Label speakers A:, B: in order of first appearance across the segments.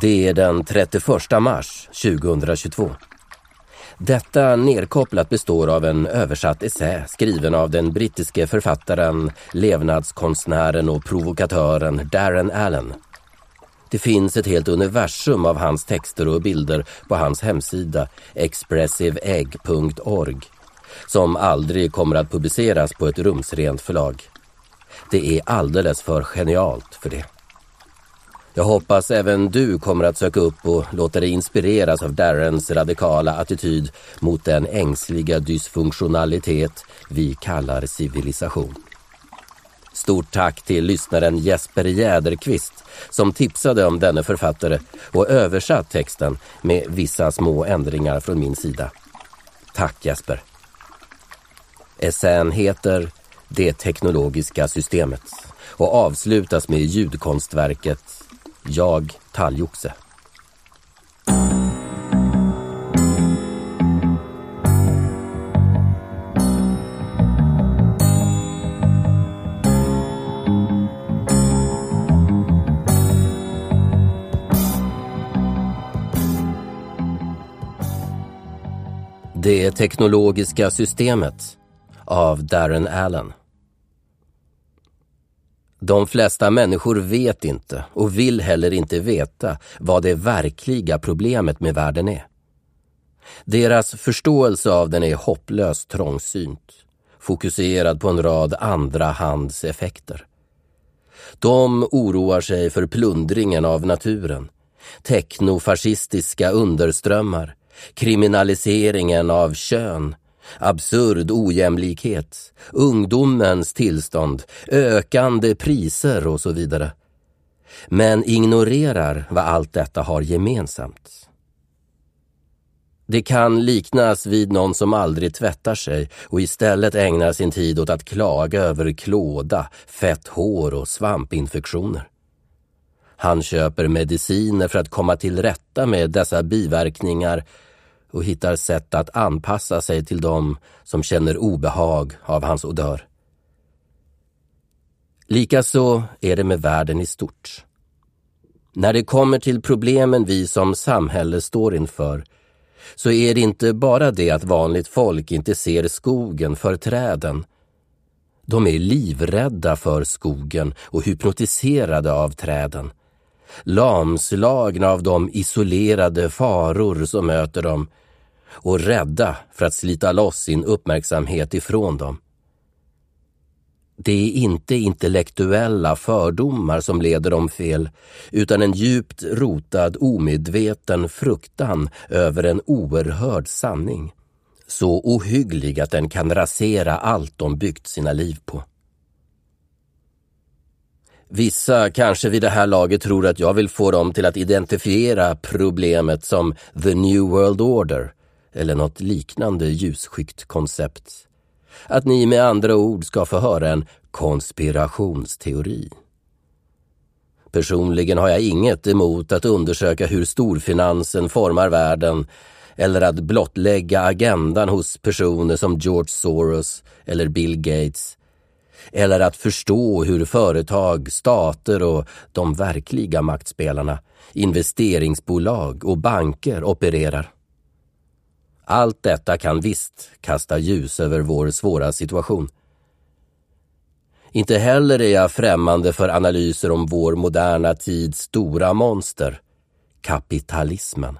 A: Det är den 31 mars 2022. Detta nedkopplat består av en översatt essä skriven av den brittiske författaren, levnadskonstnären och provokatören Darren Allen. Det finns ett helt universum av hans texter och bilder på hans hemsida expressiveegg.org som aldrig kommer att publiceras på ett rumsrent förlag. Det är alldeles för genialt för det. Jag hoppas även du kommer att söka upp och låta dig inspireras av Darrens radikala attityd mot den ängsliga dysfunktionalitet vi kallar civilisation. Stort tack till lyssnaren Jesper Jäderqvist som tipsade om denne författare och översatt texten med vissa små ändringar från min sida. Tack Jesper! Essän heter Det teknologiska systemet och avslutas med ljudkonstverket jag talgoxe. Det teknologiska systemet av Darren Allen. De flesta människor vet inte och vill heller inte veta vad det verkliga problemet med världen är. Deras förståelse av den är hopplöst trångsynt, fokuserad på en rad andrahandseffekter. De oroar sig för plundringen av naturen, teknofascistiska underströmmar, kriminaliseringen av kön, absurd ojämlikhet, ungdomens tillstånd, ökande priser och så vidare. Men ignorerar vad allt detta har gemensamt. Det kan liknas vid någon som aldrig tvättar sig och istället ägnar sin tid åt att klaga över klåda, fett hår och svampinfektioner. Han köper mediciner för att komma till rätta med dessa biverkningar och hittar sätt att anpassa sig till dem som känner obehag av hans odör. Likaså är det med världen i stort. När det kommer till problemen vi som samhälle står inför så är det inte bara det att vanligt folk inte ser skogen för träden. De är livrädda för skogen och hypnotiserade av träden. Lamslagna av de isolerade faror som möter dem och rädda för att slita loss sin uppmärksamhet ifrån dem. Det är inte intellektuella fördomar som leder dem fel, utan en djupt rotad omedveten fruktan över en oerhörd sanning. Så ohygglig att den kan rasera allt de byggt sina liv på. Vissa kanske vid det här laget tror att jag vill få dem till att identifiera problemet som the new world order eller något liknande ljusskyggt koncept. Att ni med andra ord ska få höra en konspirationsteori. Personligen har jag inget emot att undersöka hur storfinansen formar världen eller att blottlägga agendan hos personer som George Soros eller Bill Gates eller att förstå hur företag, stater och de verkliga maktspelarna, investeringsbolag och banker opererar. Allt detta kan visst kasta ljus över vår svåra situation. Inte heller är jag främmande för analyser om vår moderna tids stora monster, kapitalismen.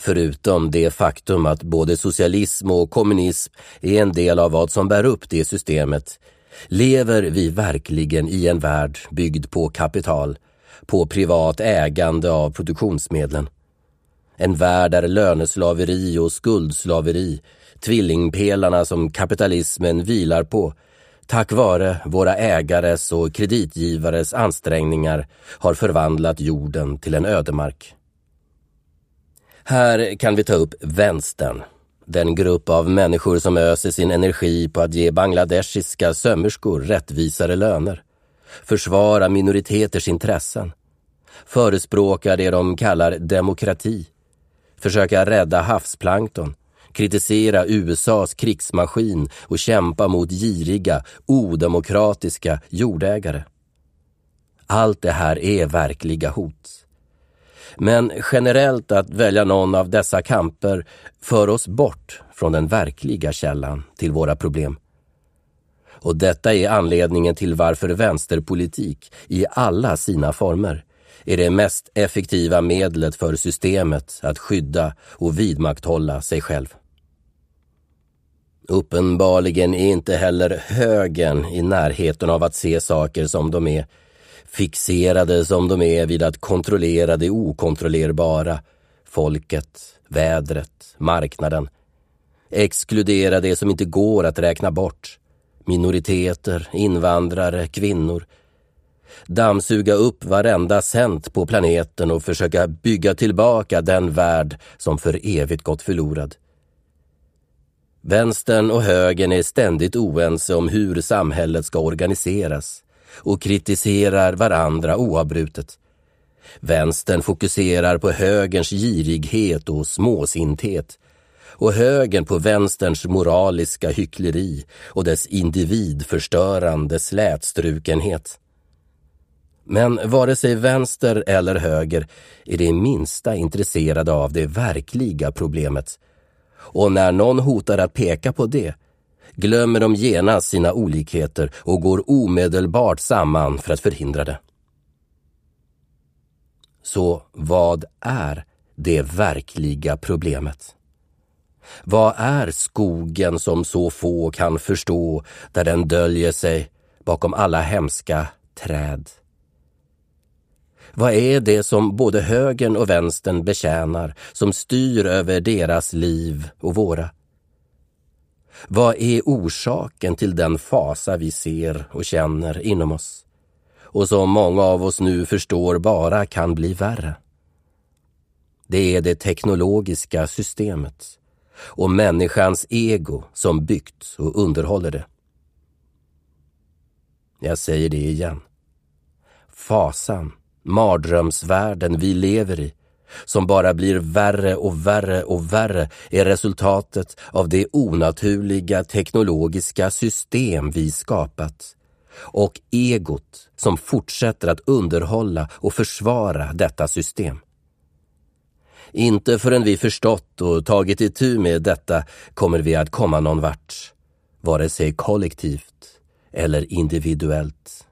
A: Förutom det faktum att både socialism och kommunism är en del av vad som bär upp det systemet lever vi verkligen i en värld byggd på kapital, på privat ägande av produktionsmedlen. En värld där löneslaveri och skuldslaveri, tvillingpelarna som kapitalismen vilar på, tack vare våra ägares och kreditgivares ansträngningar har förvandlat jorden till en ödemark. Här kan vi ta upp vänstern, den grupp av människor som öser sin energi på att ge bangladeshiska sömmerskor rättvisare löner, försvara minoriteters intressen, förespråka det de kallar demokrati, försöka rädda havsplankton, kritisera USAs krigsmaskin och kämpa mot giriga, odemokratiska jordägare. Allt det här är verkliga hot. Men generellt att välja någon av dessa kamper för oss bort från den verkliga källan till våra problem. Och detta är anledningen till varför vänsterpolitik i alla sina former är det mest effektiva medlet för systemet att skydda och vidmakthålla sig själv. Uppenbarligen är inte heller högern i närheten av att se saker som de är, fixerade som de är vid att kontrollera det okontrollerbara, folket, vädret, marknaden, exkludera det som inte går att räkna bort, minoriteter, invandrare, kvinnor, dammsuga upp varenda cent på planeten och försöka bygga tillbaka den värld som för evigt gått förlorad. Vänstern och högern är ständigt oense om hur samhället ska organiseras och kritiserar varandra oavbrutet. Vänstern fokuserar på högerns girighet och småsinthet och högern på vänsterns moraliska hyckleri och dess individförstörande slätstrukenhet. Men vare sig vänster eller höger är det minsta intresserade av det verkliga problemet. Och när någon hotar att peka på det glömmer de genast sina olikheter och går omedelbart samman för att förhindra det. Så vad är det verkliga problemet? Vad är skogen som så få kan förstå där den döljer sig bakom alla hemska träd? Vad är det som både högern och vänstern betjänar, som styr över deras liv och våra? Vad är orsaken till den fasa vi ser och känner inom oss? Och som många av oss nu förstår bara kan bli värre. Det är det teknologiska systemet och människans ego som byggt och underhåller det. Jag säger det igen. Fasan mardrömsvärlden vi lever i, som bara blir värre och värre och värre, är resultatet av det onaturliga teknologiska system vi skapat och egot som fortsätter att underhålla och försvara detta system. Inte förrän vi förstått och tagit itu med detta kommer vi att komma någon vart, vare sig kollektivt eller individuellt.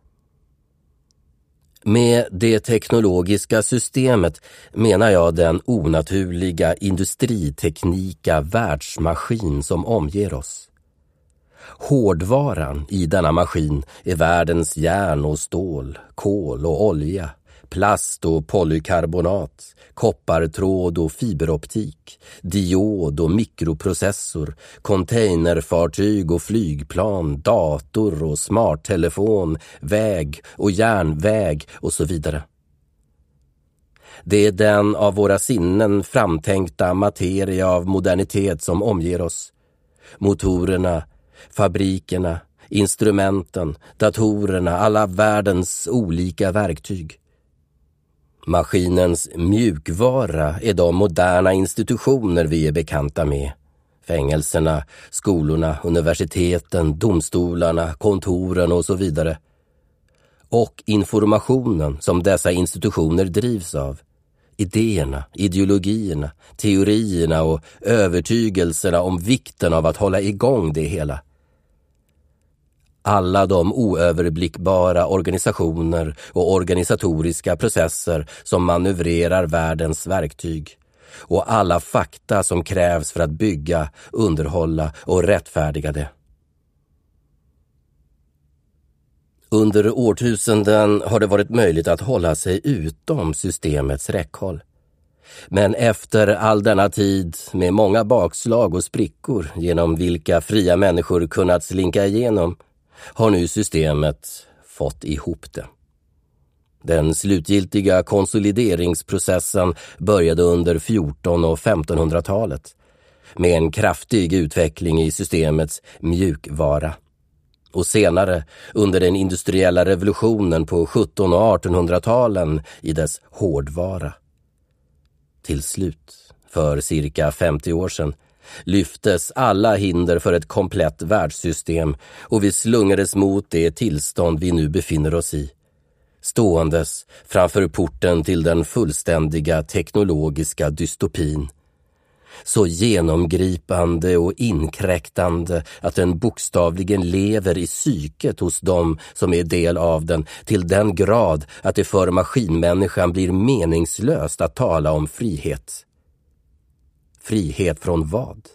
A: Med det teknologiska systemet menar jag den onaturliga industriteknika världsmaskin som omger oss. Hårdvaran i denna maskin är världens järn och stål, kol och olja, plast och polykarbonat, koppartråd och fiberoptik, diod och mikroprocessor, containerfartyg och flygplan, dator och smarttelefon, väg och järnväg och så vidare. Det är den av våra sinnen framtänkta materia av modernitet som omger oss. Motorerna, fabrikerna, instrumenten, datorerna, alla världens olika verktyg. Maskinens mjukvara är de moderna institutioner vi är bekanta med. Fängelserna, skolorna, universiteten, domstolarna, kontoren och så vidare. Och informationen som dessa institutioner drivs av. Idéerna, ideologierna, teorierna och övertygelserna om vikten av att hålla igång det hela alla de oöverblickbara organisationer och organisatoriska processer som manövrerar världens verktyg och alla fakta som krävs för att bygga, underhålla och rättfärdiga det. Under årtusenden har det varit möjligt att hålla sig utom systemets räckhåll. Men efter all denna tid med många bakslag och sprickor genom vilka fria människor kunnat slinka igenom har nu systemet fått ihop det. Den slutgiltiga konsolideringsprocessen började under 14 och 1500-talet med en kraftig utveckling i systemets mjukvara och senare under den industriella revolutionen på 1700 och 1800-talen i dess hårdvara. Till slut, för cirka 50 år sedan, lyftes alla hinder för ett komplett världssystem och vi slungades mot det tillstånd vi nu befinner oss i. ståendes framför porten till den fullständiga teknologiska dystopin. Så genomgripande och inkräktande att den bokstavligen lever i psyket hos dem som är del av den till den grad att det för maskinmänniskan blir meningslöst att tala om frihet. Frihet från vad?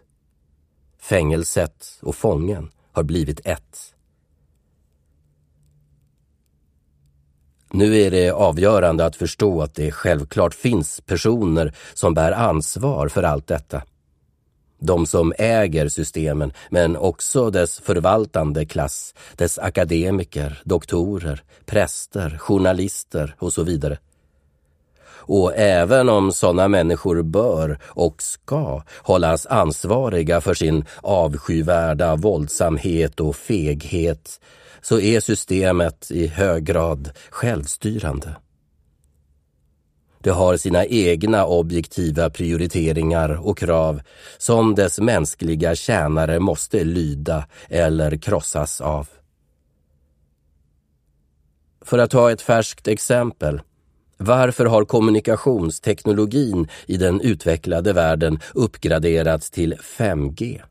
A: Fängelset och fången har blivit ett. Nu är det avgörande att förstå att det självklart finns personer som bär ansvar för allt detta. De som äger systemen, men också dess förvaltande klass, dess akademiker, doktorer, präster, journalister och så vidare. Och även om sådana människor bör och ska hållas ansvariga för sin avskyvärda våldsamhet och feghet så är systemet i hög grad självstyrande. Det har sina egna objektiva prioriteringar och krav som dess mänskliga tjänare måste lyda eller krossas av. För att ta ett färskt exempel. Varför har kommunikationsteknologin i den utvecklade världen uppgraderats till 5G?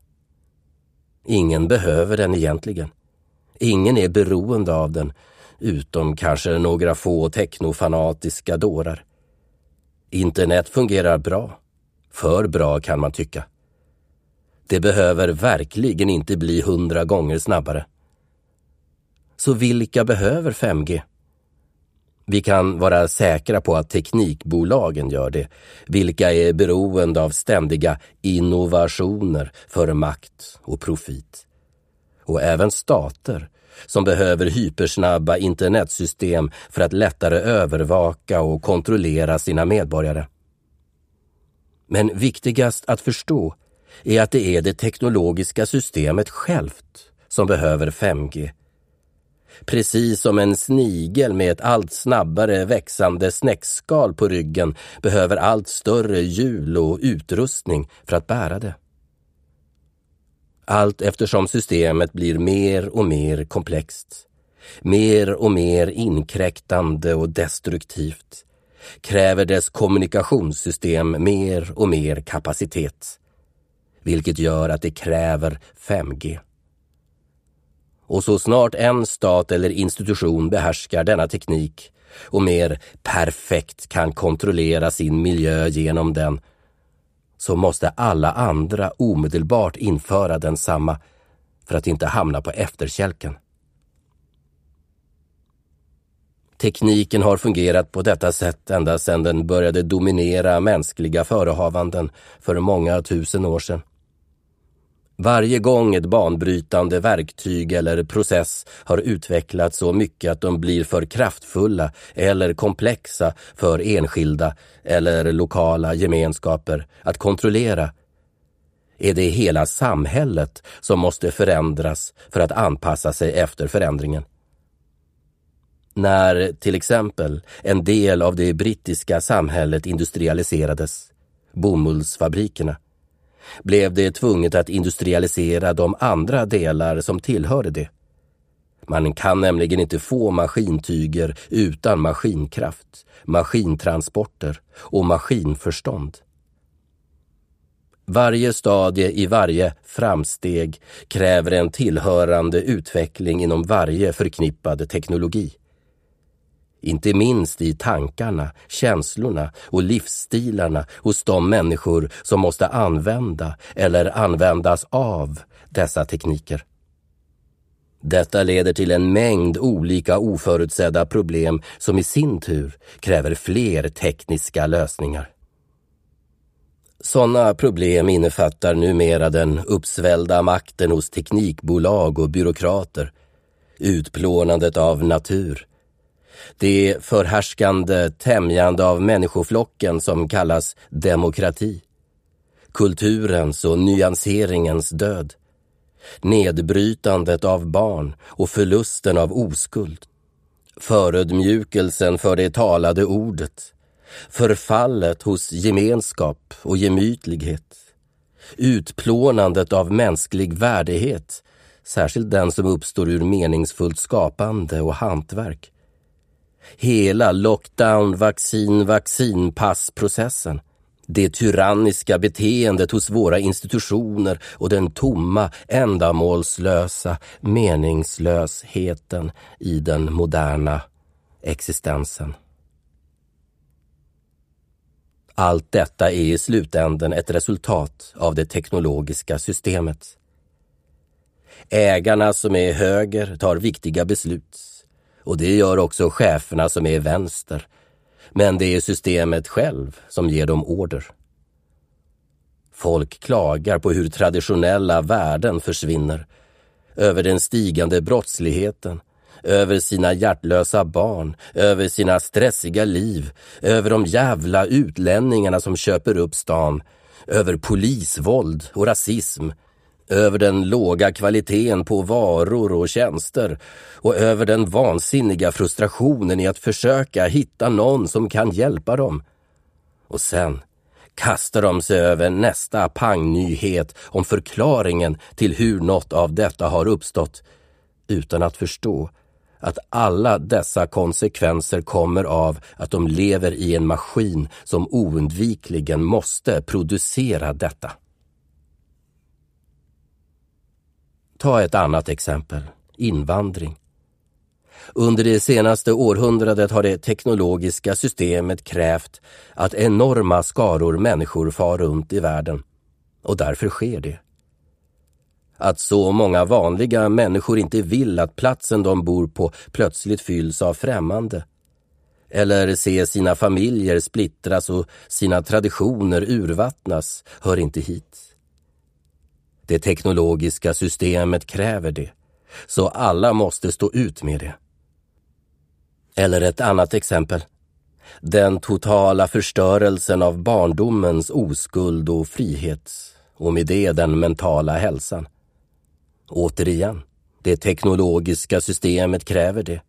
A: Ingen behöver den egentligen. Ingen är beroende av den, utom kanske några få teknofanatiska dårar. Internet fungerar bra. För bra kan man tycka. Det behöver verkligen inte bli hundra gånger snabbare. Så vilka behöver 5G? Vi kan vara säkra på att teknikbolagen gör det, vilka är beroende av ständiga innovationer för makt och profit och även stater som behöver hypersnabba internetsystem för att lättare övervaka och kontrollera sina medborgare. Men viktigast att förstå är att det är det teknologiska systemet självt som behöver 5G. Precis som en snigel med ett allt snabbare växande snäckskal på ryggen behöver allt större hjul och utrustning för att bära det allt eftersom systemet blir mer och mer komplext, mer och mer inkräktande och destruktivt, kräver dess kommunikationssystem mer och mer kapacitet, vilket gör att det kräver 5G. Och så snart en stat eller institution behärskar denna teknik och mer perfekt kan kontrollera sin miljö genom den så måste alla andra omedelbart införa densamma för att inte hamna på efterkälken. Tekniken har fungerat på detta sätt ända sedan den började dominera mänskliga förehavanden för många tusen år sedan. Varje gång ett banbrytande verktyg eller process har utvecklats så mycket att de blir för kraftfulla eller komplexa för enskilda eller lokala gemenskaper att kontrollera är det hela samhället som måste förändras för att anpassa sig efter förändringen. När till exempel en del av det brittiska samhället industrialiserades, bomullsfabrikerna, blev det tvunget att industrialisera de andra delar som tillhörde det. Man kan nämligen inte få maskintyger utan maskinkraft, maskintransporter och maskinförstånd. Varje stadie i varje framsteg kräver en tillhörande utveckling inom varje förknippad teknologi. Inte minst i tankarna, känslorna och livsstilarna hos de människor som måste använda eller användas av dessa tekniker. Detta leder till en mängd olika oförutsedda problem som i sin tur kräver fler tekniska lösningar. Sådana problem innefattar numera den uppsvällda makten hos teknikbolag och byråkrater, utplånandet av natur, det förhärskande tämjande av människoflocken som kallas demokrati. Kulturens och nyanseringens död. Nedbrytandet av barn och förlusten av oskuld. Förödmjukelsen för det talade ordet. Förfallet hos gemenskap och gemytlighet. Utplånandet av mänsklig värdighet, särskilt den som uppstår ur meningsfullt skapande och hantverk hela lockdown, vaccin, vaccinpassprocessen, det tyranniska beteendet hos våra institutioner och den tomma, ändamålslösa meningslösheten i den moderna existensen. Allt detta är i slutänden ett resultat av det teknologiska systemet. Ägarna som är höger tar viktiga beslut och det gör också cheferna som är vänster. Men det är systemet själv som ger dem order. Folk klagar på hur traditionella värden försvinner, över den stigande brottsligheten, över sina hjärtlösa barn, över sina stressiga liv, över de jävla utlänningarna som köper upp stan, över polisvåld och rasism, över den låga kvaliteten på varor och tjänster och över den vansinniga frustrationen i att försöka hitta någon som kan hjälpa dem. Och sen kastar de sig över nästa pangnyhet om förklaringen till hur något av detta har uppstått utan att förstå att alla dessa konsekvenser kommer av att de lever i en maskin som oundvikligen måste producera detta. Ta ett annat exempel, invandring. Under det senaste århundradet har det teknologiska systemet krävt att enorma skaror människor far runt i världen. Och därför sker det. Att så många vanliga människor inte vill att platsen de bor på plötsligt fylls av främmande. Eller se sina familjer splittras och sina traditioner urvattnas hör inte hit. Det teknologiska systemet kräver det, så alla måste stå ut med det. Eller ett annat exempel. Den totala förstörelsen av barndomens oskuld och frihet och med det den mentala hälsan. Återigen, det teknologiska systemet kräver det.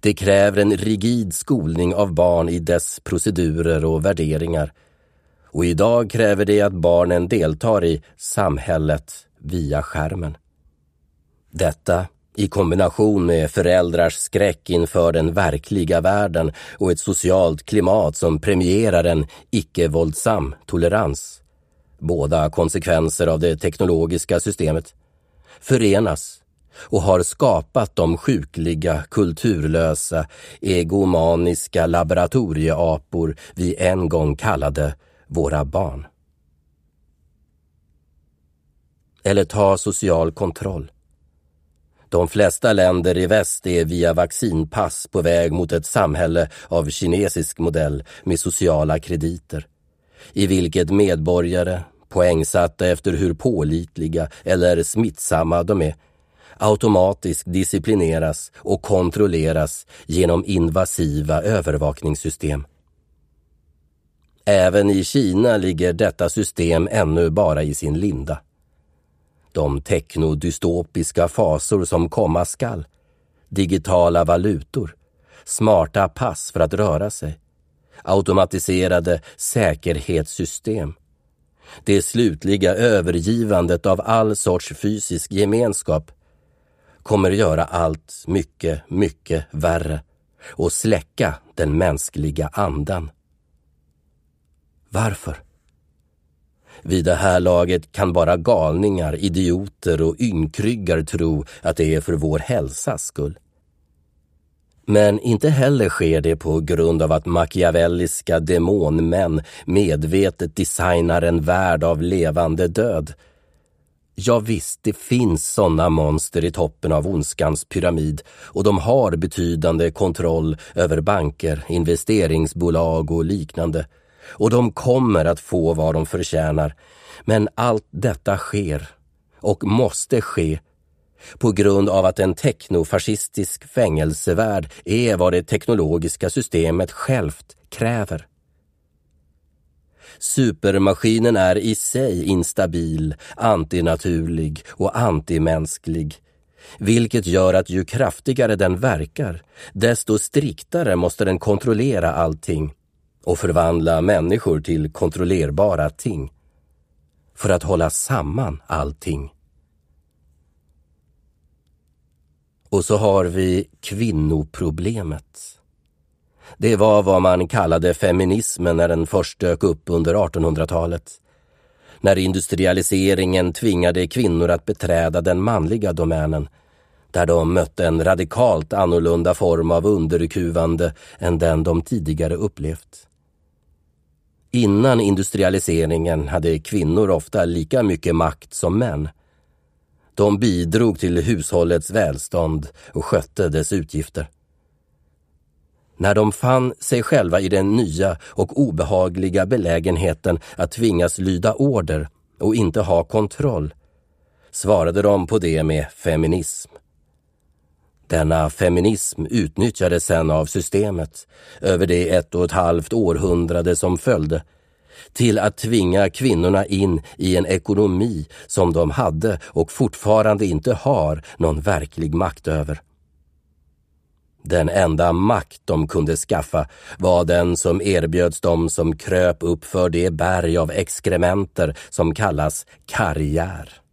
A: Det kräver en rigid skolning av barn i dess procedurer och värderingar och idag kräver det att barnen deltar i samhället via skärmen. Detta i kombination med föräldrars skräck inför den verkliga världen och ett socialt klimat som premierar en icke-våldsam tolerans, båda konsekvenser av det teknologiska systemet, förenas och har skapat de sjukliga, kulturlösa, egomaniska laboratorieapor vi en gång kallade våra barn. Eller ta social kontroll. De flesta länder i väst är via vaccinpass på väg mot ett samhälle av kinesisk modell med sociala krediter, i vilket medborgare, poängsatta efter hur pålitliga eller smittsamma de är, automatiskt disciplineras och kontrolleras genom invasiva övervakningssystem. Även i Kina ligger detta system ännu bara i sin linda. De teknodystopiska fasor som komma skall, digitala valutor, smarta pass för att röra sig, automatiserade säkerhetssystem, det slutliga övergivandet av all sorts fysisk gemenskap kommer göra allt mycket, mycket värre och släcka den mänskliga andan. Varför? Vid det här laget kan bara galningar, idioter och ynkryggar tro att det är för vår hälsas skull. Men inte heller sker det på grund av att machiavelliska demonmän medvetet designar en värld av levande död. Ja visst, det finns sådana monster i toppen av ondskans pyramid och de har betydande kontroll över banker, investeringsbolag och liknande och de kommer att få vad de förtjänar. Men allt detta sker och måste ske på grund av att en teknofascistisk fängelsevärld är vad det teknologiska systemet självt kräver. Supermaskinen är i sig instabil, antinaturlig och antimänsklig vilket gör att ju kraftigare den verkar, desto striktare måste den kontrollera allting och förvandla människor till kontrollerbara ting för att hålla samman allting. Och så har vi kvinnoproblemet. Det var vad man kallade feminismen när den först dök upp under 1800-talet. När industrialiseringen tvingade kvinnor att beträda den manliga domänen där de mötte en radikalt annorlunda form av underkuvande än den de tidigare upplevt. Innan industrialiseringen hade kvinnor ofta lika mycket makt som män. De bidrog till hushållets välstånd och skötte dess utgifter. När de fann sig själva i den nya och obehagliga belägenheten att tvingas lyda order och inte ha kontroll svarade de på det med feminism. Denna feminism utnyttjades sen av systemet över det ett och ett halvt århundrade som följde till att tvinga kvinnorna in i en ekonomi som de hade och fortfarande inte har någon verklig makt över. Den enda makt de kunde skaffa var den som erbjöds dem som kröp upp för det berg av exkrementer som kallas karriär.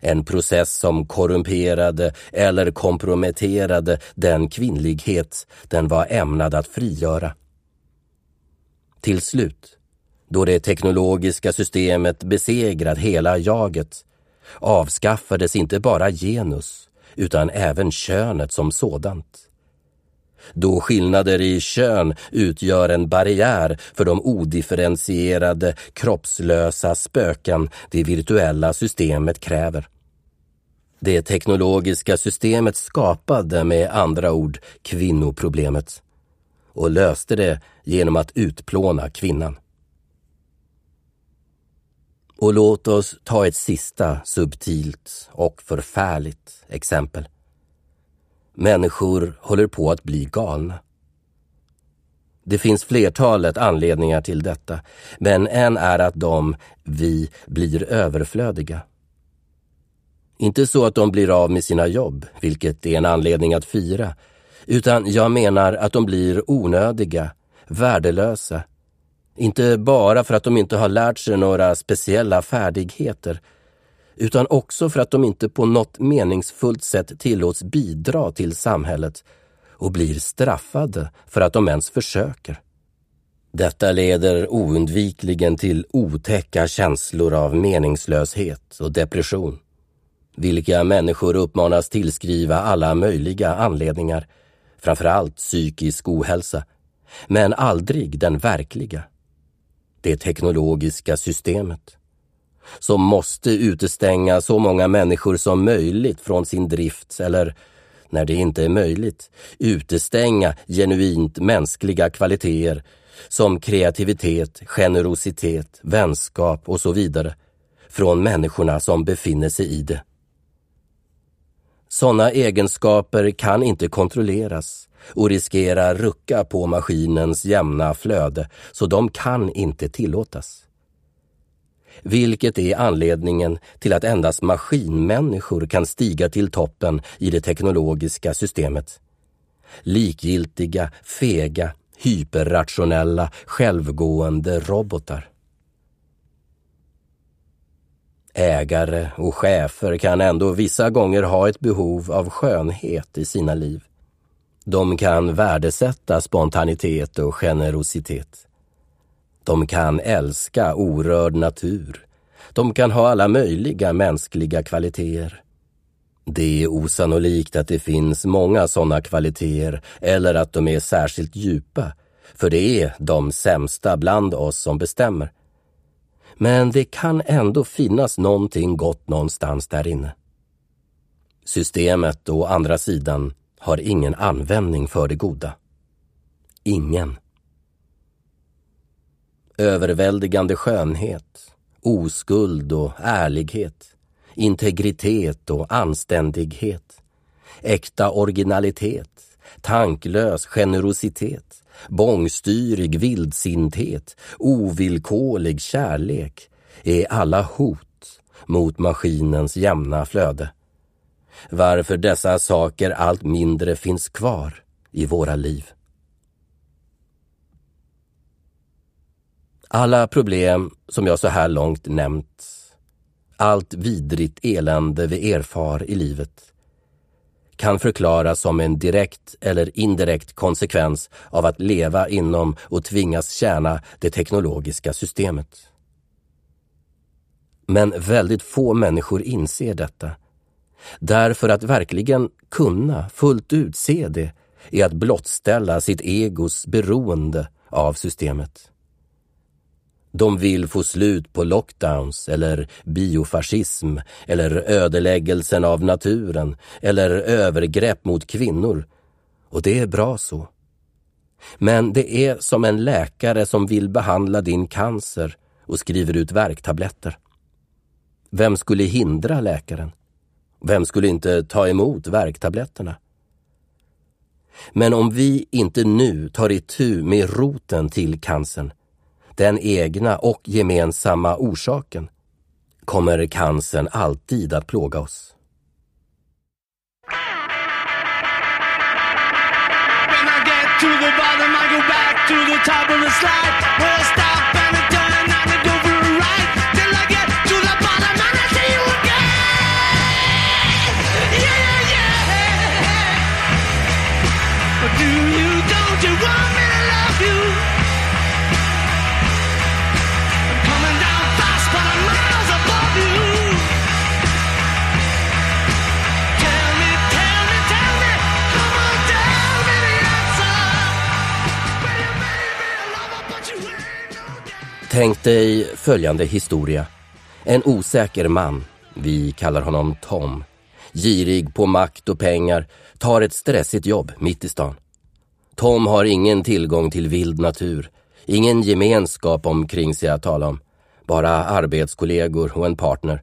A: En process som korrumperade eller komprometterade den kvinnlighet den var ämnad att frigöra. Till slut, då det teknologiska systemet besegrat hela jaget, avskaffades inte bara genus utan även könet som sådant. Då skillnader i kön utgör en barriär för de odifferentierade, kroppslösa spöken det virtuella systemet kräver. Det teknologiska systemet skapade med andra ord kvinnoproblemet och löste det genom att utplåna kvinnan. Och låt oss ta ett sista subtilt och förfärligt exempel. Människor håller på att bli galna. Det finns flertalet anledningar till detta, men en är att de, vi, blir överflödiga. Inte så att de blir av med sina jobb, vilket är en anledning att fira, utan jag menar att de blir onödiga, värdelösa. Inte bara för att de inte har lärt sig några speciella färdigheter, utan också för att de inte på något meningsfullt sätt tillåts bidra till samhället och blir straffade för att de ens försöker. Detta leder oundvikligen till otäcka känslor av meningslöshet och depression, vilka människor uppmanas tillskriva alla möjliga anledningar, framförallt psykisk ohälsa, men aldrig den verkliga, det teknologiska systemet som måste utestänga så många människor som möjligt från sin drift eller, när det inte är möjligt, utestänga genuint mänskliga kvaliteter som kreativitet, generositet, vänskap och så vidare från människorna som befinner sig i det. Sådana egenskaper kan inte kontrolleras och riskerar rucka på maskinens jämna flöde, så de kan inte tillåtas vilket är anledningen till att endast maskinmänniskor kan stiga till toppen i det teknologiska systemet. Likgiltiga, fega, hyperrationella, självgående robotar. Ägare och chefer kan ändå vissa gånger ha ett behov av skönhet i sina liv. De kan värdesätta spontanitet och generositet. De kan älska orörd natur. De kan ha alla möjliga mänskliga kvaliteter. Det är osannolikt att det finns många sådana kvaliteter eller att de är särskilt djupa, för det är de sämsta bland oss som bestämmer. Men det kan ändå finnas någonting gott någonstans där inne. Systemet, å andra sidan, har ingen användning för det goda. Ingen överväldigande skönhet, oskuld och ärlighet, integritet och anständighet, äkta originalitet, tanklös generositet, bångstyrig vildsinthet, ovillkorlig kärlek är alla hot mot maskinens jämna flöde. Varför dessa saker allt mindre finns kvar i våra liv. Alla problem som jag så här långt nämnt, allt vidrigt elände vi erfar i livet, kan förklaras som en direkt eller indirekt konsekvens av att leva inom och tvingas tjäna det teknologiska systemet. Men väldigt få människor inser detta. Därför att verkligen kunna fullt ut se det är att blottställa sitt egos beroende av systemet. De vill få slut på lockdowns eller biofascism eller ödeläggelsen av naturen eller övergrepp mot kvinnor. Och det är bra så. Men det är som en läkare som vill behandla din cancer och skriver ut värktabletter. Vem skulle hindra läkaren? Vem skulle inte ta emot värktabletterna? Men om vi inte nu tar itu med roten till cancern, den egna och gemensamma orsaken, kommer cancern alltid att plåga oss. When I get to the bottom, I go back to the top of the slide. Tänk dig följande historia. En osäker man, vi kallar honom Tom, girig på makt och pengar, tar ett stressigt jobb mitt i stan. Tom har ingen tillgång till vild natur, ingen gemenskap omkring sig att tala om, bara arbetskollegor och en partner.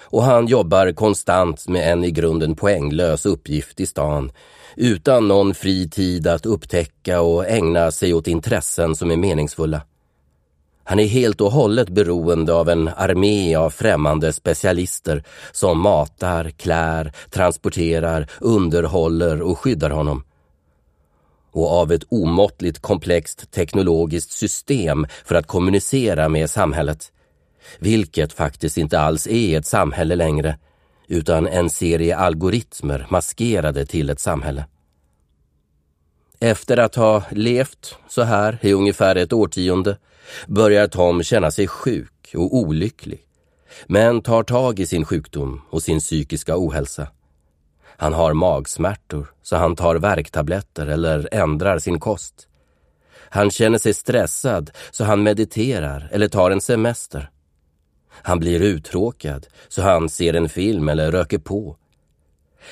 A: Och han jobbar konstant med en i grunden poänglös uppgift i stan, utan någon fri tid att upptäcka och ägna sig åt intressen som är meningsfulla. Han är helt och hållet beroende av en armé av främmande specialister som matar, klär, transporterar, underhåller och skyddar honom. Och av ett omåttligt komplext teknologiskt system för att kommunicera med samhället. Vilket faktiskt inte alls är ett samhälle längre, utan en serie algoritmer maskerade till ett samhälle. Efter att ha levt så här i ungefär ett årtionde börjar Tom känna sig sjuk och olycklig, men tar tag i sin sjukdom och sin psykiska ohälsa. Han har magsmärtor, så han tar värktabletter eller ändrar sin kost. Han känner sig stressad, så han mediterar eller tar en semester. Han blir uttråkad, så han ser en film eller röker på.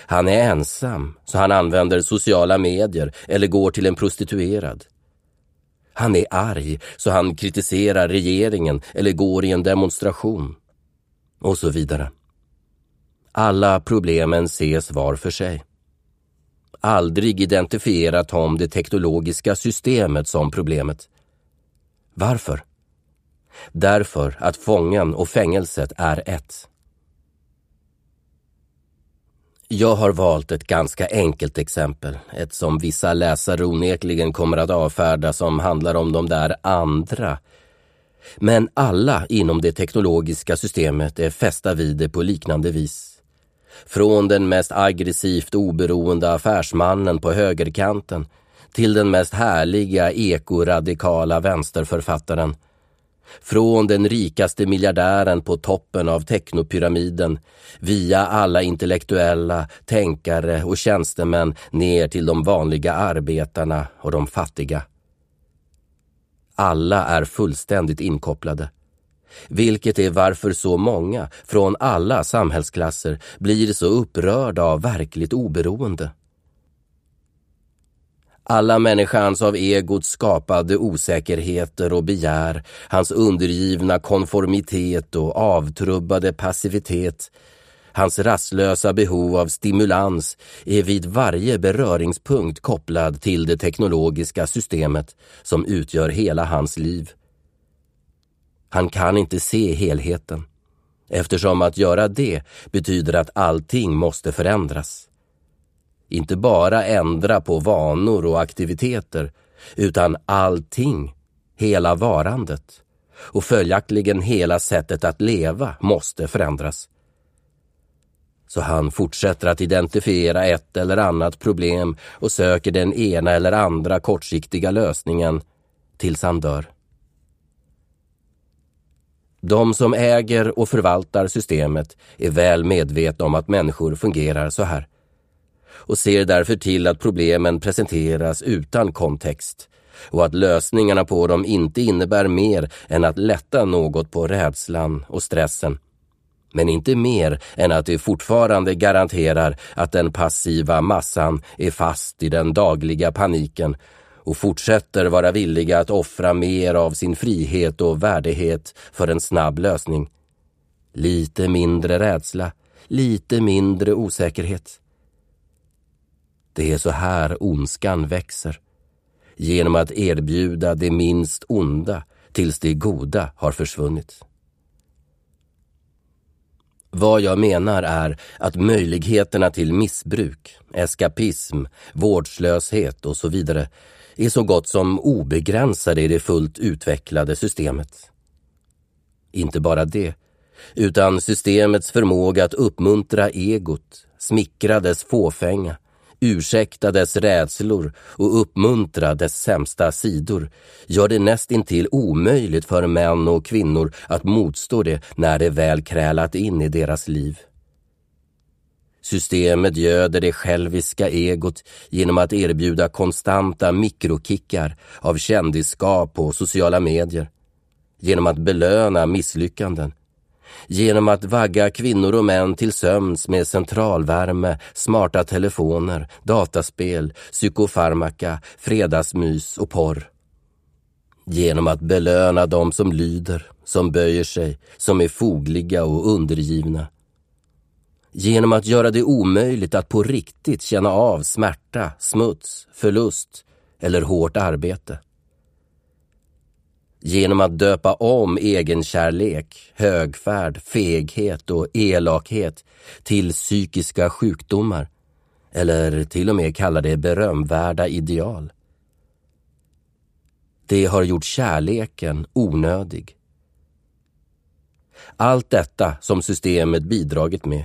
A: Han är ensam, så han använder sociala medier eller går till en prostituerad. Han är arg, så han kritiserar regeringen eller går i en demonstration. Och så vidare. Alla problemen ses var för sig. Aldrig identifierar Tom det teknologiska systemet som problemet. Varför? Därför att fången och fängelset är ett. Jag har valt ett ganska enkelt exempel, ett som vissa läsare onekligen kommer att avfärda som handlar om de där andra. Men alla inom det teknologiska systemet är fästa vid det på liknande vis. Från den mest aggressivt oberoende affärsmannen på högerkanten till den mest härliga ekoradikala vänsterförfattaren från den rikaste miljardären på toppen av teknopyramiden via alla intellektuella, tänkare och tjänstemän ner till de vanliga arbetarna och de fattiga. Alla är fullständigt inkopplade. Vilket är varför så många, från alla samhällsklasser, blir så upprörda av verkligt oberoende. Alla människans av egot skapade osäkerheter och begär, hans undergivna konformitet och avtrubbade passivitet, hans rastlösa behov av stimulans är vid varje beröringspunkt kopplad till det teknologiska systemet som utgör hela hans liv. Han kan inte se helheten, eftersom att göra det betyder att allting måste förändras. Inte bara ändra på vanor och aktiviteter, utan allting, hela varandet. Och följaktligen hela sättet att leva måste förändras. Så han fortsätter att identifiera ett eller annat problem och söker den ena eller andra kortsiktiga lösningen tills han dör. De som äger och förvaltar systemet är väl medvetna om att människor fungerar så här och ser därför till att problemen presenteras utan kontext och att lösningarna på dem inte innebär mer än att lätta något på rädslan och stressen. Men inte mer än att det fortfarande garanterar att den passiva massan är fast i den dagliga paniken och fortsätter vara villiga att offra mer av sin frihet och värdighet för en snabb lösning. Lite mindre rädsla, lite mindre osäkerhet. Det är så här ondskan växer. Genom att erbjuda det minst onda tills det goda har försvunnit. Vad jag menar är att möjligheterna till missbruk, eskapism, vårdslöshet och så vidare är så gott som obegränsade i det fullt utvecklade systemet. Inte bara det, utan systemets förmåga att uppmuntra egot, smickra dess fåfänga, ursäkta dess rädslor och uppmuntra dess sämsta sidor gör det nästintill omöjligt för män och kvinnor att motstå det när det väl krälat in i deras liv. Systemet göder det själviska egot genom att erbjuda konstanta mikrokickar av kändisskap på sociala medier, genom att belöna misslyckanden, genom att vagga kvinnor och män till sömns med centralvärme, smarta telefoner, dataspel, psykofarmaka, fredagsmys och porr. Genom att belöna dem som lyder, som böjer sig, som är fogliga och undergivna genom att göra det omöjligt att på riktigt känna av smärta, smuts, förlust eller hårt arbete. Genom att döpa om egenkärlek, högfärd, feghet och elakhet till psykiska sjukdomar eller till och med kalla det berömvärda ideal. Det har gjort kärleken onödig. Allt detta som systemet bidragit med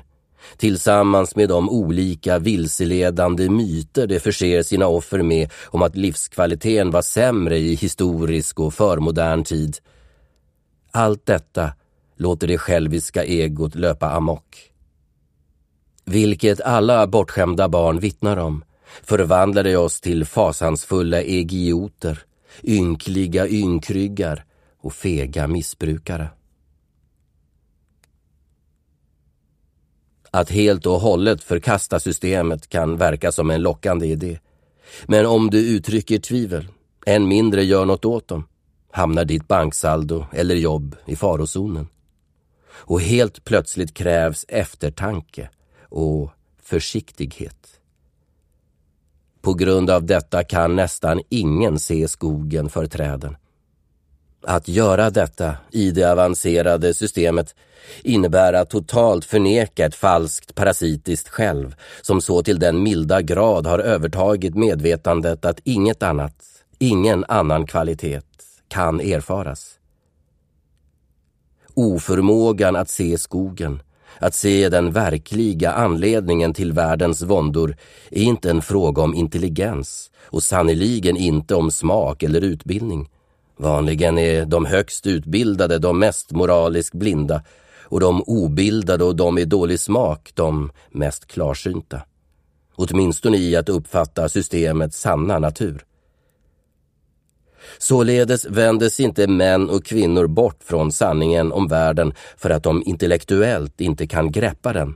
A: tillsammans med de olika vilseledande myter det förser sina offer med om att livskvaliteten var sämre i historisk och förmodern tid. Allt detta låter det själviska egot löpa amok. Vilket alla bortskämda barn vittnar om förvandlade oss till fasansfulla egioter, ynkliga ynkryggar och fega missbrukare. Att helt och hållet förkasta systemet kan verka som en lockande idé. Men om du uttrycker tvivel, än mindre gör något åt dem, hamnar ditt banksaldo eller jobb i farozonen. Och helt plötsligt krävs eftertanke och försiktighet. På grund av detta kan nästan ingen se skogen för träden. Att göra detta i det avancerade systemet innebär att totalt förneka ett falskt parasitiskt själv som så till den milda grad har övertagit medvetandet att inget annat, ingen annan kvalitet kan erfaras. Oförmågan att se skogen, att se den verkliga anledningen till världens våndor är inte en fråga om intelligens och sannoliken inte om smak eller utbildning. Vanligen är de högst utbildade de mest moraliskt blinda och de obildade och de i dålig smak de mest klarsynta. Åtminstone i att uppfatta systemets sanna natur. Således vändes inte män och kvinnor bort från sanningen om världen för att de intellektuellt inte kan greppa den,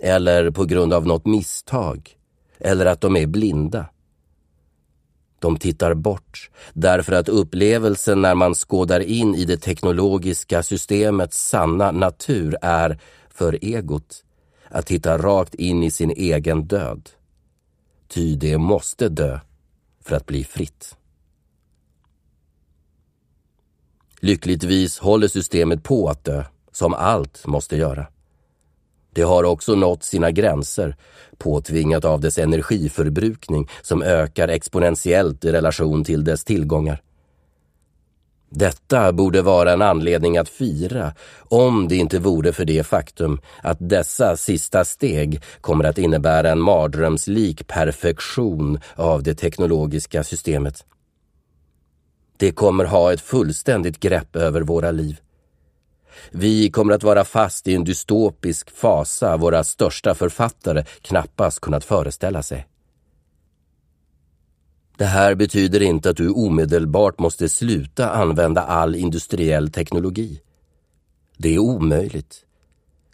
A: eller på grund av något misstag, eller att de är blinda. De tittar bort därför att upplevelsen när man skådar in i det teknologiska systemets sanna natur är, för egot, att titta rakt in i sin egen död. Ty det måste dö för att bli fritt. Lyckligtvis håller systemet på att dö, som allt måste göra. Det har också nått sina gränser, påtvingat av dess energiförbrukning som ökar exponentiellt i relation till dess tillgångar. Detta borde vara en anledning att fira om det inte vore för det faktum att dessa sista steg kommer att innebära en mardrömslik perfektion av det teknologiska systemet. Det kommer ha ett fullständigt grepp över våra liv. Vi kommer att vara fast i en dystopisk fasa våra största författare knappast kunnat föreställa sig. Det här betyder inte att du omedelbart måste sluta använda all industriell teknologi. Det är omöjligt,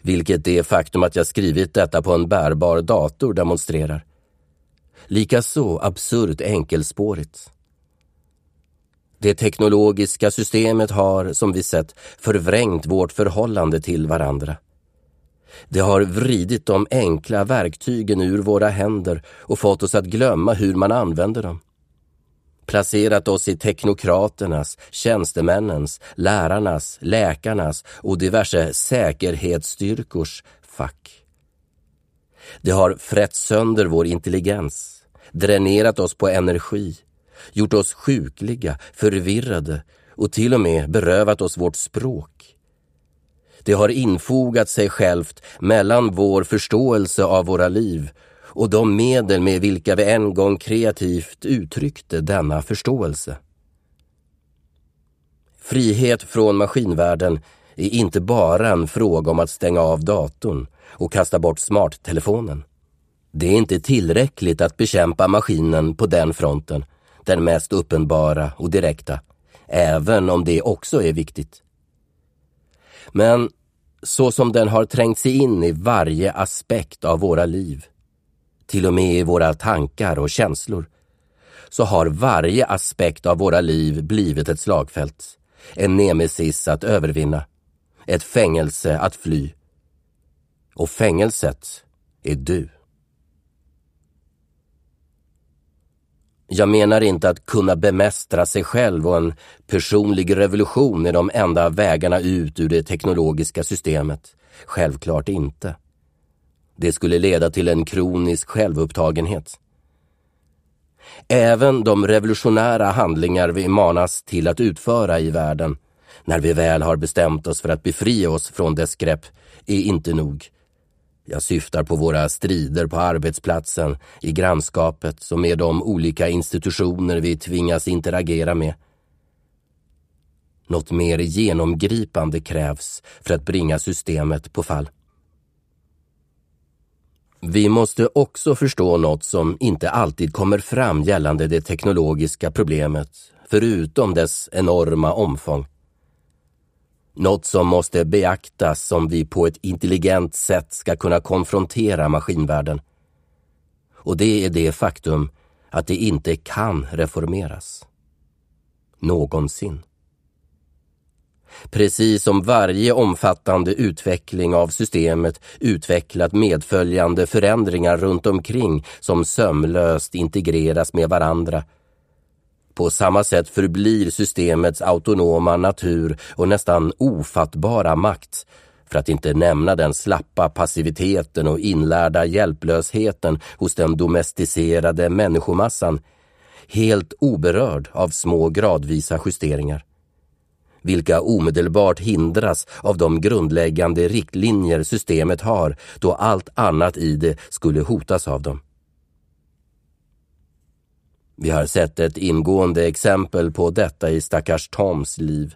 A: vilket det faktum att jag skrivit detta på en bärbar dator demonstrerar. Likaså absurt enkelspårigt. Det teknologiska systemet har, som vi sett, förvrängt vårt förhållande till varandra. Det har vridit de enkla verktygen ur våra händer och fått oss att glömma hur man använder dem placerat oss i teknokraternas, tjänstemännens, lärarnas, läkarnas och diverse säkerhetsstyrkors fack. Det har frätt sönder vår intelligens, dränerat oss på energi, gjort oss sjukliga, förvirrade och till och med berövat oss vårt språk. Det har infogat sig självt mellan vår förståelse av våra liv och de medel med vilka vi en gång kreativt uttryckte denna förståelse. Frihet från maskinvärlden är inte bara en fråga om att stänga av datorn och kasta bort smarttelefonen. Det är inte tillräckligt att bekämpa maskinen på den fronten, den mest uppenbara och direkta, även om det också är viktigt. Men så som den har trängt sig in i varje aspekt av våra liv till och med i våra tankar och känslor, så har varje aspekt av våra liv blivit ett slagfält, en nemesis att övervinna, ett fängelse att fly. Och fängelset är du. Jag menar inte att kunna bemästra sig själv och en personlig revolution är de enda vägarna ut ur det teknologiska systemet. Självklart inte. Det skulle leda till en kronisk självupptagenhet. Även de revolutionära handlingar vi manas till att utföra i världen, när vi väl har bestämt oss för att befria oss från dess grepp, är inte nog. Jag syftar på våra strider på arbetsplatsen, i grannskapet och med de olika institutioner vi tvingas interagera med. Något mer genomgripande krävs för att bringa systemet på fall. Vi måste också förstå något som inte alltid kommer fram gällande det teknologiska problemet, förutom dess enorma omfång. Något som måste beaktas om vi på ett intelligent sätt ska kunna konfrontera maskinvärlden. Och det är det faktum att det inte kan reformeras. Någonsin. Precis som varje omfattande utveckling av systemet utvecklat medföljande förändringar runt omkring som sömlöst integreras med varandra. På samma sätt förblir systemets autonoma natur och nästan ofattbara makt. För att inte nämna den slappa passiviteten och inlärda hjälplösheten hos den domesticerade människomassan, helt oberörd av små gradvisa justeringar. Vilka omedelbart hindras av de grundläggande riktlinjer systemet har då allt annat i det skulle hotas av dem. Vi har sett ett ingående exempel på detta i stackars Toms liv,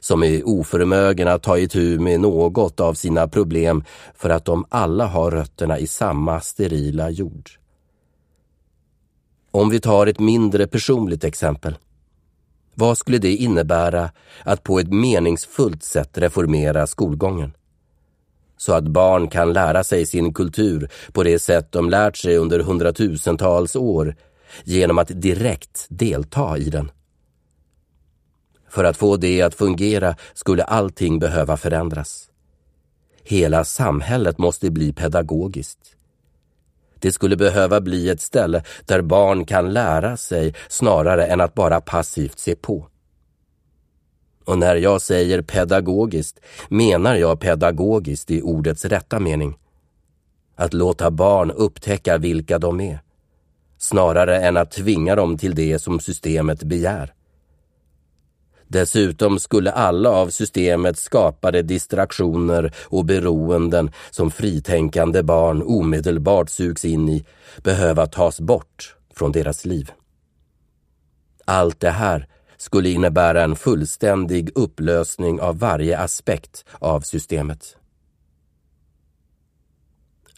A: som är oförmögen att ta itu med något av sina problem för att de alla har rötterna i samma sterila jord. Om vi tar ett mindre personligt exempel. Vad skulle det innebära att på ett meningsfullt sätt reformera skolgången? Så att barn kan lära sig sin kultur på det sätt de lärt sig under hundratusentals år genom att direkt delta i den. För att få det att fungera skulle allting behöva förändras. Hela samhället måste bli pedagogiskt. Det skulle behöva bli ett ställe där barn kan lära sig snarare än att bara passivt se på. Och när jag säger pedagogiskt menar jag pedagogiskt i ordets rätta mening. Att låta barn upptäcka vilka de är, snarare än att tvinga dem till det som systemet begär. Dessutom skulle alla av systemet skapade distraktioner och beroenden som fritänkande barn omedelbart sugs in i behöva tas bort från deras liv. Allt det här skulle innebära en fullständig upplösning av varje aspekt av systemet.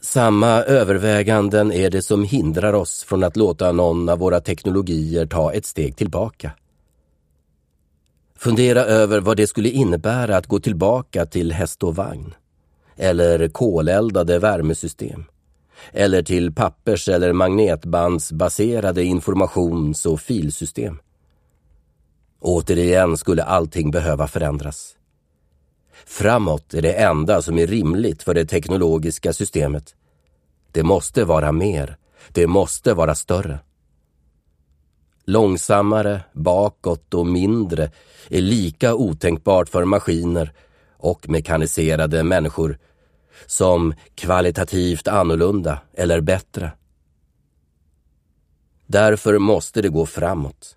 A: Samma överväganden är det som hindrar oss från att låta någon av våra teknologier ta ett steg tillbaka. Fundera över vad det skulle innebära att gå tillbaka till häst och vagn. Eller koleldade värmesystem. Eller till pappers eller magnetbandsbaserade informations och filsystem. Återigen skulle allting behöva förändras. Framåt är det enda som är rimligt för det teknologiska systemet. Det måste vara mer. Det måste vara större. Långsammare, bakåt och mindre är lika otänkbart för maskiner och mekaniserade människor som kvalitativt annorlunda eller bättre. Därför måste det gå framåt.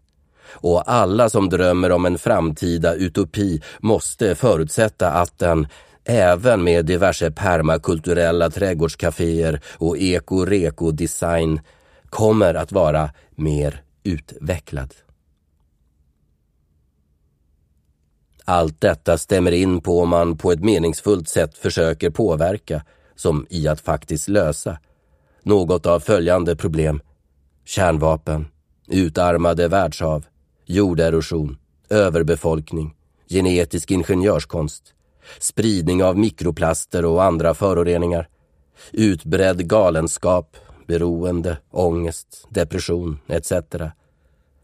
A: Och alla som drömmer om en framtida utopi måste förutsätta att den, även med diverse permakulturella trädgårdscaféer och eko-reko-design, kommer att vara mer utvecklad. Allt detta stämmer in på om man på ett meningsfullt sätt försöker påverka, som i att faktiskt lösa, något av följande problem. Kärnvapen, utarmade världshav, jorderosion, överbefolkning, genetisk ingenjörskonst, spridning av mikroplaster och andra föroreningar, utbredd galenskap, beroende, ångest, depression etc.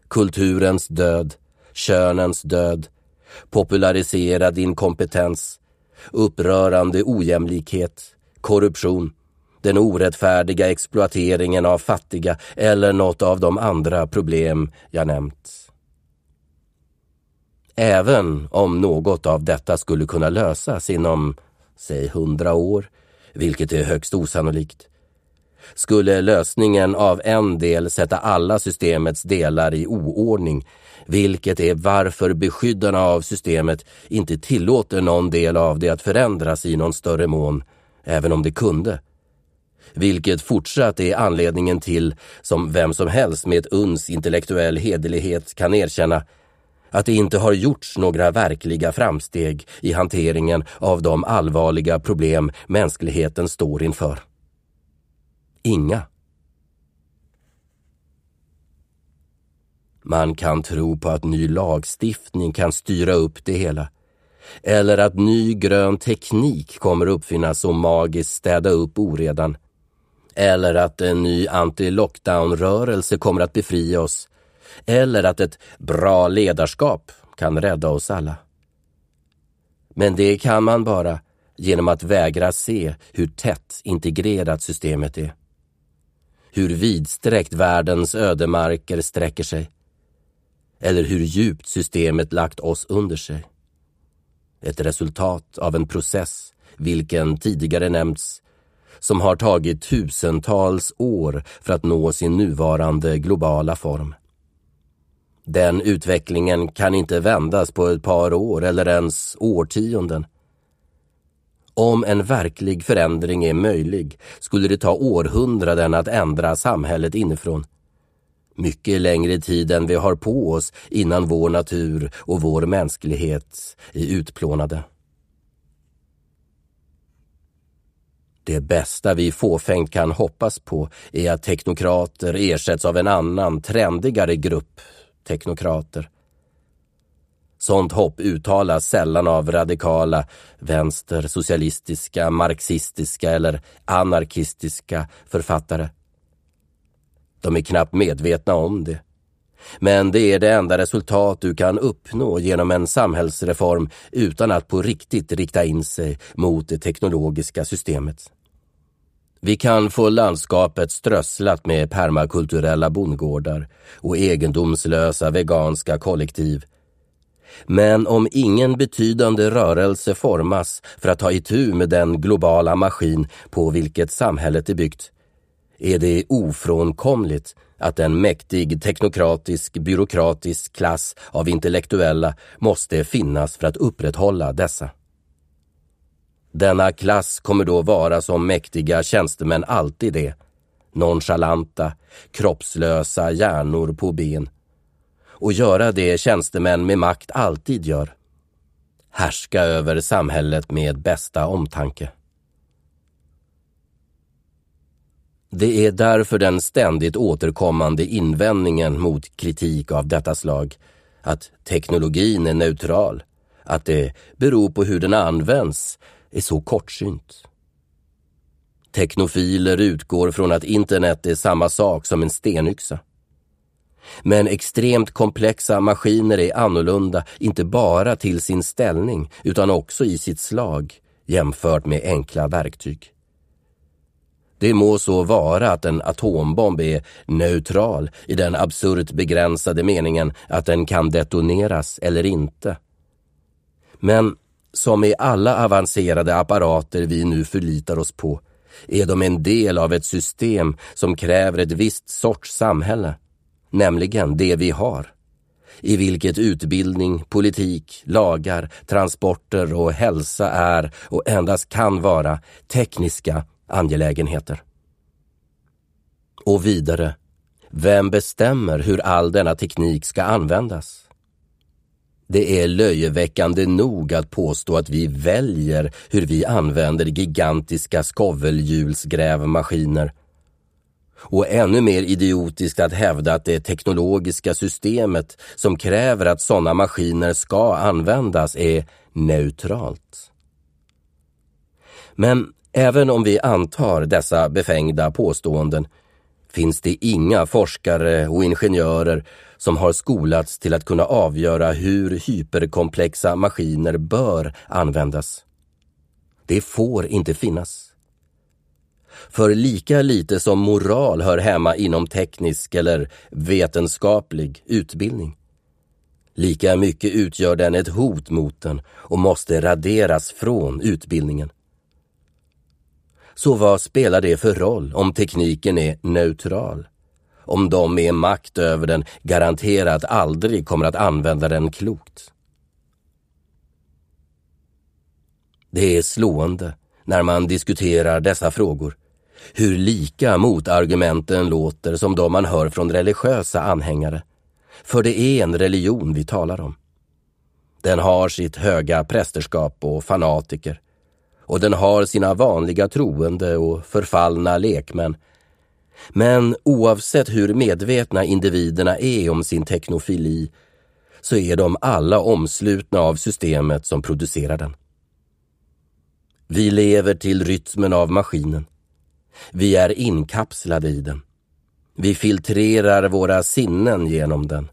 A: Kulturens död, könens död, populariserad inkompetens, upprörande ojämlikhet, korruption, den orättfärdiga exploateringen av fattiga eller något av de andra problem jag nämnt. Även om något av detta skulle kunna lösas inom, säg hundra år, vilket är högst osannolikt, skulle lösningen av en del sätta alla systemets delar i oordning, vilket är varför beskyddarna av systemet inte tillåter någon del av det att förändras i någon större mån, även om det kunde. Vilket fortsatt är anledningen till, som vem som helst med ett uns intellektuell hederlighet kan erkänna, att det inte har gjorts några verkliga framsteg i hanteringen av de allvarliga problem mänskligheten står inför. Inga. Man kan tro på att ny lagstiftning kan styra upp det hela. Eller att ny grön teknik kommer uppfinnas och magiskt städa upp oredan. Eller att en ny anti-lockdown-rörelse kommer att befria oss. Eller att ett bra ledarskap kan rädda oss alla. Men det kan man bara genom att vägra se hur tätt integrerat systemet är hur vidsträckt världens ödemarker sträcker sig. Eller hur djupt systemet lagt oss under sig. Ett resultat av en process, vilken tidigare nämnts, som har tagit tusentals år för att nå sin nuvarande globala form. Den utvecklingen kan inte vändas på ett par år eller ens årtionden. Om en verklig förändring är möjlig skulle det ta århundraden att ändra samhället inifrån. Mycket längre tid än vi har på oss innan vår natur och vår mänsklighet är utplånade. Det bästa vi fåfängt kan hoppas på är att teknokrater ersätts av en annan, trendigare grupp teknokrater Sånt hopp uttalas sällan av radikala, vänster, socialistiska, marxistiska eller anarkistiska författare. De är knappt medvetna om det. Men det är det enda resultat du kan uppnå genom en samhällsreform utan att på riktigt rikta in sig mot det teknologiska systemet. Vi kan få landskapet strösslat med permakulturella bondgårdar och egendomslösa veganska kollektiv men om ingen betydande rörelse formas för att ta itu med den globala maskin på vilket samhället är byggt, är det ofrånkomligt att en mäktig teknokratisk byråkratisk klass av intellektuella måste finnas för att upprätthålla dessa. Denna klass kommer då vara som mäktiga tjänstemän alltid är, nonchalanta, kroppslösa hjärnor på ben och göra det tjänstemän med makt alltid gör. Härska över samhället med bästa omtanke. Det är därför den ständigt återkommande invändningen mot kritik av detta slag, att teknologin är neutral, att det beror på hur den används, är så kortsynt. Teknofiler utgår från att internet är samma sak som en stenyxa. Men extremt komplexa maskiner är annorlunda, inte bara till sin ställning, utan också i sitt slag, jämfört med enkla verktyg. Det må så vara att en atombomb är neutral i den absurt begränsade meningen att den kan detoneras eller inte. Men som i alla avancerade apparater vi nu förlitar oss på är de en del av ett system som kräver ett visst sorts samhälle, nämligen det vi har, i vilket utbildning, politik, lagar, transporter och hälsa är och endast kan vara tekniska angelägenheter. Och vidare, vem bestämmer hur all denna teknik ska användas? Det är löjeväckande nog att påstå att vi väljer hur vi använder gigantiska skovelhjulsgrävmaskiner. Och ännu mer idiotiskt att hävda att det teknologiska systemet som kräver att sådana maskiner ska användas är neutralt. Men även om vi antar dessa befängda påståenden finns det inga forskare och ingenjörer som har skolats till att kunna avgöra hur hyperkomplexa maskiner bör användas. Det får inte finnas. För lika lite som moral hör hemma inom teknisk eller vetenskaplig utbildning, lika mycket utgör den ett hot mot den och måste raderas från utbildningen. Så vad spelar det för roll om tekniken är neutral? Om de med makt över den garanterat aldrig kommer att använda den klokt. Det är slående när man diskuterar dessa frågor hur lika motargumenten låter som de man hör från religiösa anhängare. För det är en religion vi talar om. Den har sitt höga prästerskap och fanatiker och den har sina vanliga troende och förfallna lekmän. Men oavsett hur medvetna individerna är om sin teknofili så är de alla omslutna av systemet som producerar den. Vi lever till rytmen av maskinen. Vi är inkapslade i den. Vi filtrerar våra sinnen genom den.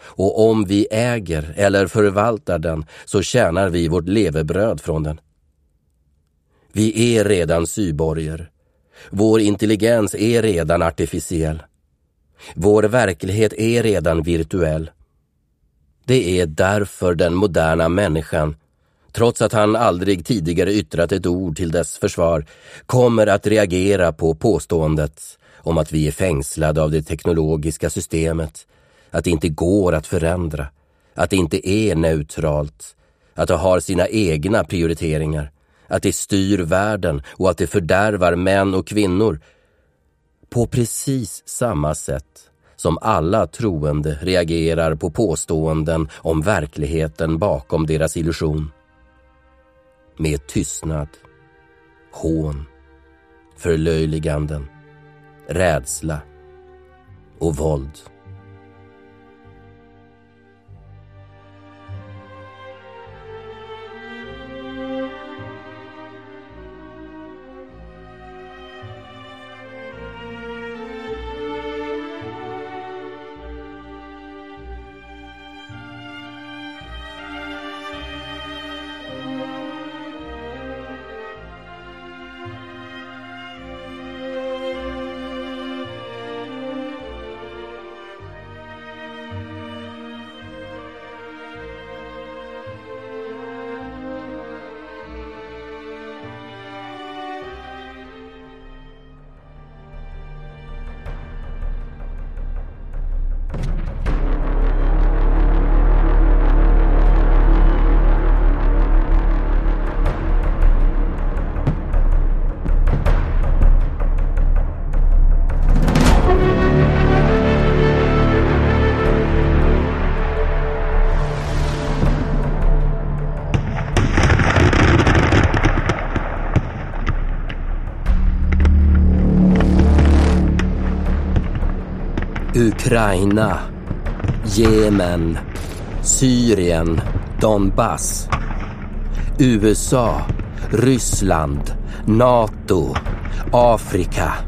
A: Och om vi äger eller förvaltar den så tjänar vi vårt levebröd från den. Vi är redan syborger. Vår intelligens är redan artificiell. Vår verklighet är redan virtuell. Det är därför den moderna människan, trots att han aldrig tidigare yttrat ett ord till dess försvar, kommer att reagera på påståendet om att vi är fängslade av det teknologiska systemet, att det inte går att förändra, att det inte är neutralt, att det har sina egna prioriteringar att det styr världen och att det fördärvar män och kvinnor på precis samma sätt som alla troende reagerar på påståenden om verkligheten bakom deras illusion. Med tystnad, hån, förlöjliganden, rädsla och våld. Ukraina, Jemen, Syrien, Donbass, USA, Ryssland, NATO, Afrika,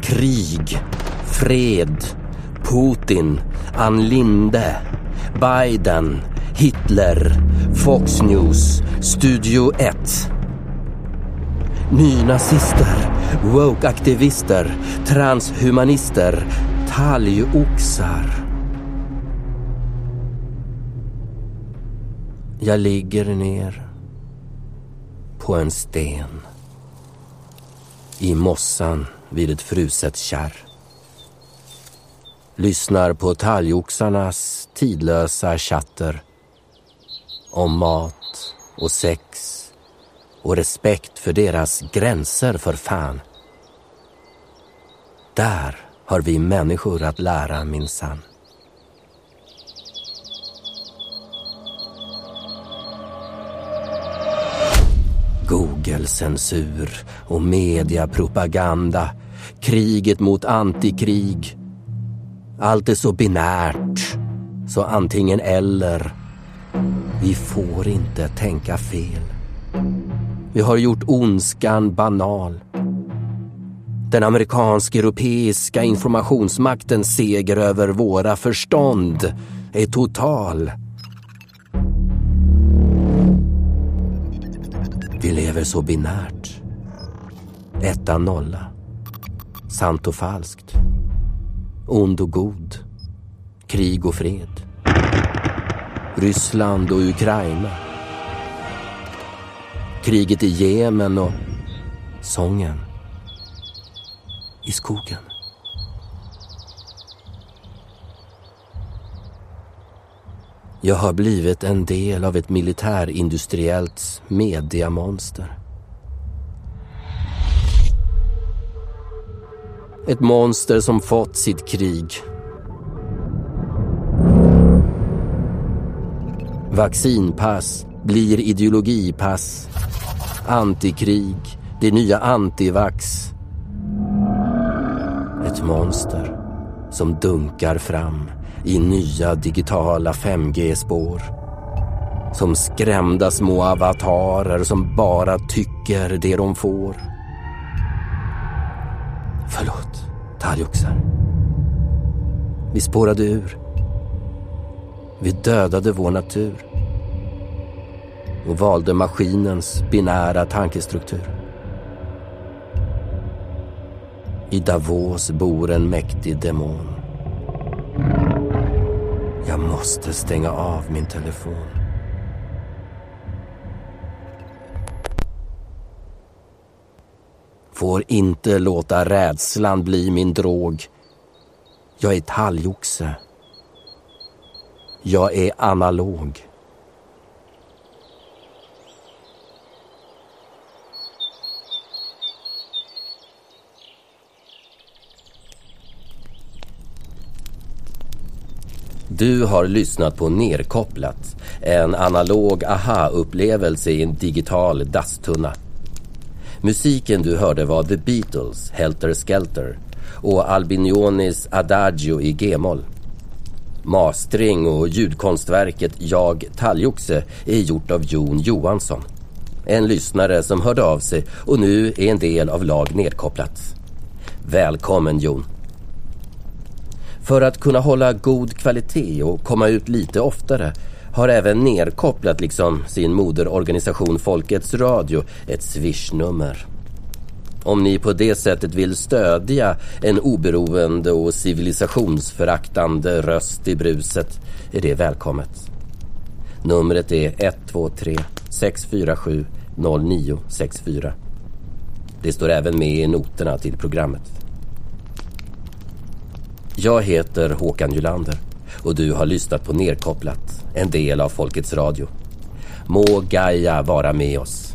A: krig, fred, Putin, Ann Linde, Biden, Hitler, Fox News, Studio 1. Nynazister, woke-aktivister, transhumanister, talgoxar. Jag ligger ner på en sten i mossan vid ett fruset kärr. Lyssnar på talgoxarnas tidlösa chatter om mat och sex och respekt för deras gränser för fan. Där har vi människor att lära minsann. Google-censur och mediapropaganda, kriget mot antikrig. Allt är så binärt, så antingen eller. Vi får inte tänka fel. Vi har gjort ondskan banal. Den amerikansk-europeiska informationsmaktens seger över våra förstånd är total. Vi lever så binärt. Etta nolla. Sant och falskt. Ond och god. Krig och fred. Ryssland och Ukraina. Kriget i Jemen och sången i skogen. Jag har blivit en del av ett militärindustriellt mediamonster. Ett monster som fått sitt krig. Vaccinpass blir ideologipass. Antikrig, det nya antivax. Ett monster som dunkar fram i nya digitala 5G-spår. Som skrämda små avatarer som bara tycker det de får. Förlåt, talgoxar. Vi spårade ur. Vi dödade vår natur och valde maskinens binära tankestruktur. I Davos bor en mäktig demon. Jag måste stänga av min telefon. Får inte låta rädslan bli min drog. Jag är talgoxe. Jag är analog. Du har lyssnat på Nerkopplat, en analog aha-upplevelse i en digital dasstunna. Musiken du hörde var The Beatles, Helter Skelter och Albinionis Adagio i g-moll. Mastring och ljudkonstverket Jag Talgoxe är gjort av Jon Johansson. En lyssnare som hörde av sig och nu är en del av lag Nedkopplat. Välkommen Jon! För att kunna hålla god kvalitet och komma ut lite oftare har även Nerkopplat, liksom sin moderorganisation Folkets Radio, ett swishnummer. Om ni på det sättet vill stödja en oberoende och civilisationsföraktande röst i bruset är det välkommet. Numret är 123 647 0964. Det står även med i noterna till programmet. Jag heter Håkan Julander och du har lyssnat på Nerkopplat, en del av Folkets Radio. Må Gaia vara med oss.